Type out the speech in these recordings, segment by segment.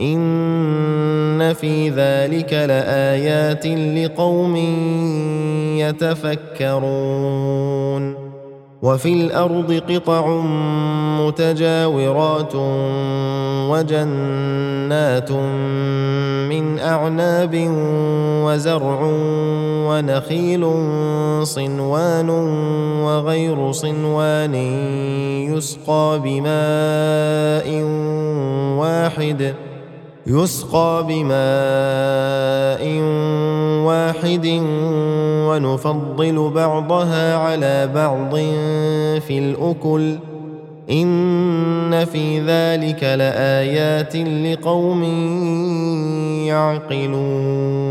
ان في ذلك لايات لقوم يتفكرون وفي الأرض قطع متجاورات وجنات من اعناب وزرع ونخيل صنوان وغير صنوان يسقى بماء واحد يسقى بماء واحد ونفضل بعضها على بعض في الاكل ان في ذلك لايات لقوم يعقلون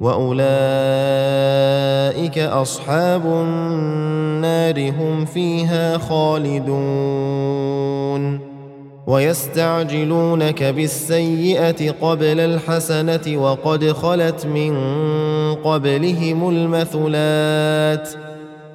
وأولئك أصحاب النار هم فيها خالدون ويستعجلونك بالسيئة قبل الحسنة وقد خلت من قبلهم المثلات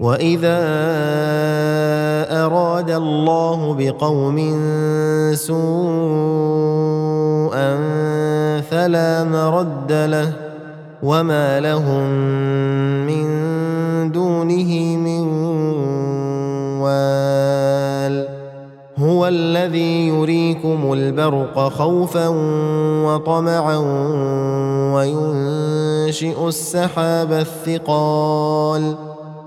وإذا أراد الله بقوم سوءا فلا مرد له وما لهم من دونه من وال هو الذي يريكم البرق خوفا وطمعا وينشئ السحاب الثقال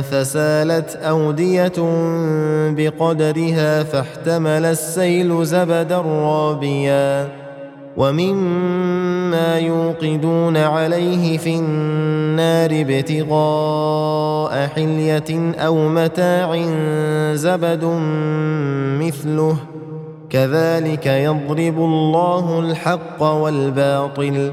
فسالت أودية بقدرها فاحتمل السيل زبدا رابيا ومما يوقدون عليه في النار ابتغاء حلية أو متاع زبد مثله كذلك يضرب الله الحق والباطل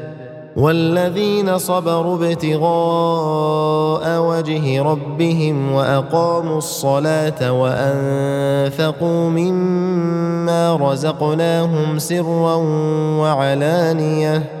والذين صبروا ابتغاء وجه ربهم وأقاموا الصلاة وأنفقوا مما رزقناهم سرا وعلانية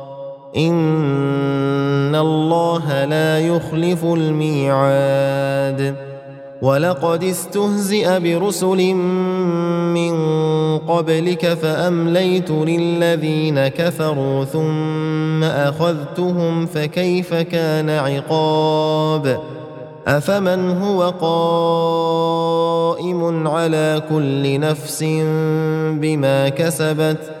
ان الله لا يخلف الميعاد ولقد استهزئ برسل من قبلك فامليت للذين كفروا ثم اخذتهم فكيف كان عقاب افمن هو قائم على كل نفس بما كسبت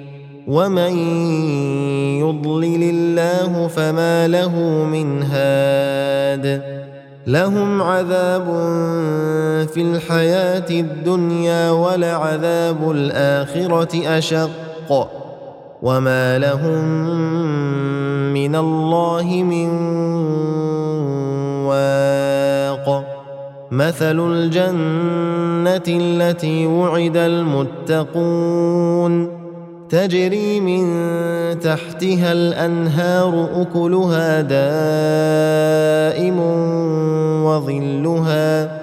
ومن يضلل الله فما له من هاد لهم عذاب في الحياة الدنيا ولعذاب الاخره اشق وما لهم من الله من واق مثل الجنه التي وعد المتقون تجري من تحتها الأنهار أكلها دائم وظلها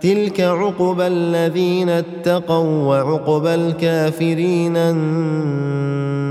تلك عقبى الذين اتقوا وعقبى الكافرين النار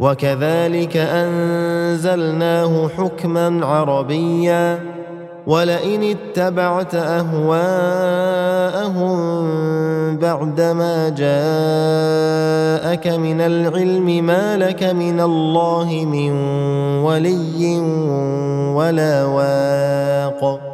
وكذلك أنزلناه حكما عربيا ولئن اتبعت أهواءهم بعدما جاءك من العلم ما لك من الله من ولي ولا واق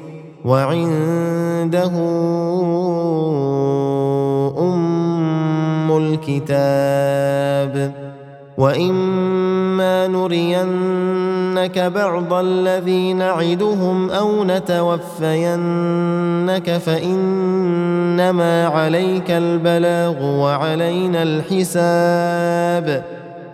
وعنده أم الكتاب وإما نرينك بعض الذي نعدهم أو نتوفينك فإنما عليك البلاغ وعلينا الحساب